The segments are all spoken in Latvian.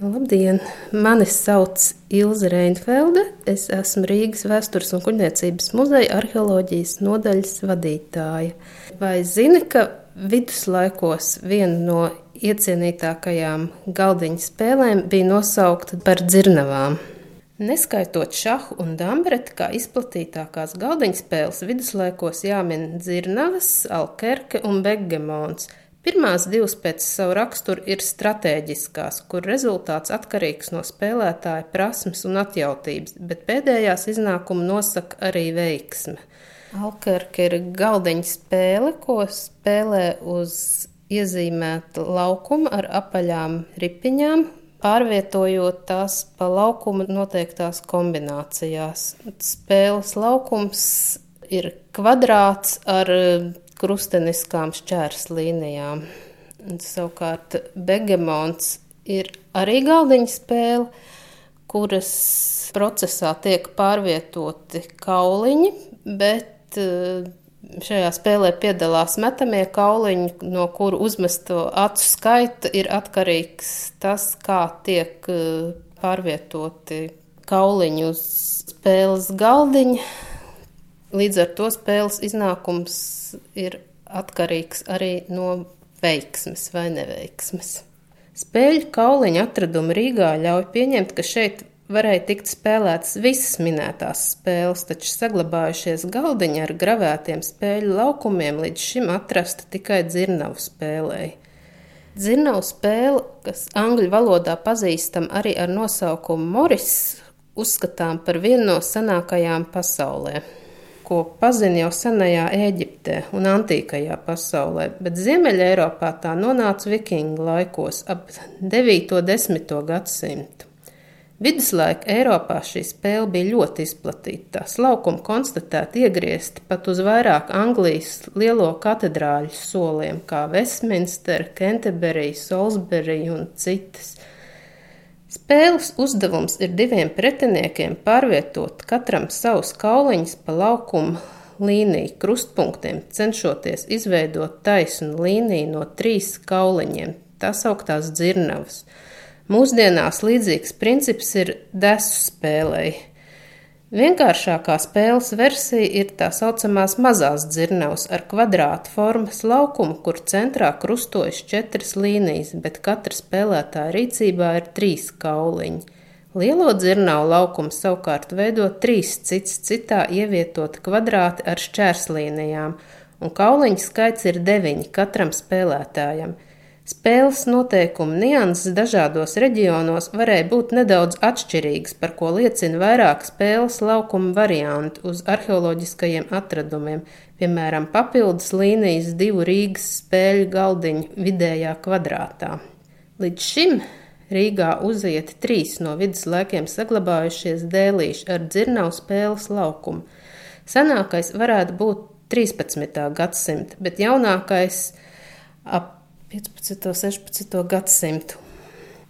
Labdien! Mani sauc Ilze Reinfelde. Es esmu Rīgas Vēstures un kuģniecības muzeja arheoloģijas nodaļas vadītāja. Vai zini, ka viduslaikos viena no iecienītākajām galdiņa spēlēm bija nosaukta par dzirnavām? Neskaitot šahu un dambreti, kā izplatītākās galdiņa spēles viduslaikos jāmin dzirnavas, alkerke un begemons – Pirmās divas pēc savu raksturu ir stratēģiskās, kur rezultāts atkarīgs no spēlētāja prasmes un atjautības, bet pēdējās iznākumu nosaka arī veiksme. Alkerka ir galdiņa spēle, ko spēlē uz iezīmēta laukuma ar apaļām ripiņām, pārvietojot tās pa laukuma noteiktās kombinācijās. Spēles laukums ir kvadrāts ar krusteniskām šķērslīnijām. Savukārt Begemons ir arī galdiņa spēle, kuras procesā tiek pārvietoti kauliņi, bet eh, šajā spēlē piedalās metamie kauliņi, no kuru uzmesto acu skaita ir atkarīgs tas, kā tiek eh, pārvietoti kauliņi uz spēles galdiņa. Līdz ar to spēles iznākums ir atkarīgs arī no veiksmes vai neveiksmes. Spēļu kauliņa atradumi Rīgā ļauj pieņemt, ka šeit varēja tikt spēlētas visas minētās spēles, taču saglabājušies galdiņi ar gravētiem spēļu laukumiem līdz šim atrasta tikai dzirnavu spēlēji. Dzirnavu spēle, kas angļu valodā pazīstama arī ar nosaukumu Moris, uzskatām par vienu no senākajām pasaulē ko pazina jau senajā Eģiptē un antīkajā pasaulē, bet Ziemeļa Eiropā tā nonāca vikingu laikos ap 9. un 10. gadsimtu. Viduslaika Eiropā šī spēle bija ļoti izplatīta. Tās laukuma konstatēti iegriezti pat uz vairāk Anglijas lielo katedrāļu soliem, kā Westminster, Canterbury, Salisbury un citas. Spēles uzdevums ir diviem pretiniekiem pārvietot katram savus kauliņus pa laukuma līniju krustpunktiem, cenšoties izveidot taisnu līniju no trīs kauliņiem, tā sauktās dzirnavas. Mūsdienās līdzīgs princips ir desu spēlei. Vienkāršākā spēles versija ir tā saucamās mazās dzirnavas ar kvadrāta formas laukumu, kur centrā krustojas četras līnijas, bet katra spēlētāja rīcībā ir trīs kauliņi. Lielo dzirnavu laukumu savukārt veido trīs cits citā ievietoti kvadrāti ar šķērslīnijām, un kauliņu skaits ir deviņi katram spēlētājam – Spēles noteikumu nianses dažādos reģionos varēja būt nedaudz atšķirīgas, par ko liecina vairāk spēles laukuma varianti uz arheoloģiskajiem atradumiem, piemēram, papildus līnijas divu Rīgas spēļu galdiņu vidējā kvadrātā. Līdz šim Rīgā uzieti trīs no viduslaikiem saglabājušies dēlīši ar dzirnavu spēles laukumu. Senākais varētu būt 13. gadsimta, bet jaunākais ap 15. un 16. gadsimtu.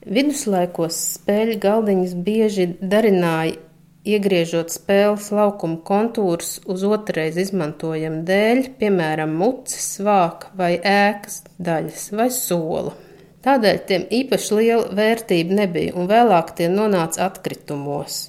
Viduslaikos spēļu galdiņus bieži darināja iegriežot spēles laukuma kontūrus uz otrreiz izmantojamu dēļ, piemēram, muces, vāka vai ēkas daļas vai sola. Tādēļ tiem īpaši liela vērtība nebija, un vēlāk tie nonāca atkritumos.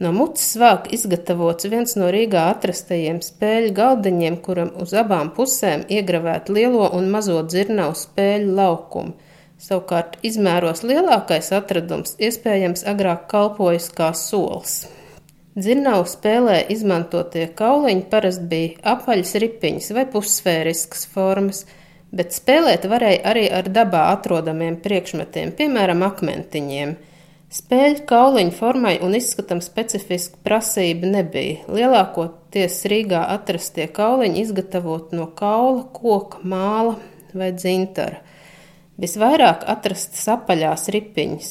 No mutes vāk izgatavots viens no Rīgā atrastajiem spēļu galdiņiem, kuram uz abām pusēm iegravēt lielo un mazo dzirnavu spēļu laukumu. Savukārt izmēros lielākais atradums iespējams agrāk kalpojis kā solis. Dzirnavu spēlē izmantotie kauliņi parasti bija apaļas ripiņas vai pussfēriskas formas, bet spēlēt varēja arī ar dabā atrodamiem priekšmetiem, piemēram, akmentiņiem – Spēļu kauliņu formai un izskatam specifiska prasība nebija. Lielākoties Rīgā atrastie kauliņi izgatavot no kaula, koka, māla vai dzintara. Visvairāk atrastas apaļās ripiņas.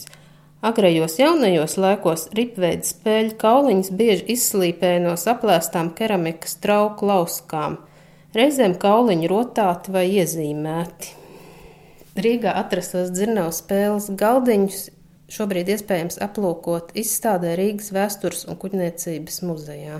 Agrajos jaunajos laikos ripveida spēļu kauliņus bieži izslīpēja no saplēstām keramikas trauku lauskām, reizēm kauliņi rotāti vai iezīmēti. Rīgā atrastos dzirnavu spēles galdiņus šobrīd iespējams aplūkot izstādē Rīgas vēstures un kuģniecības muzejā.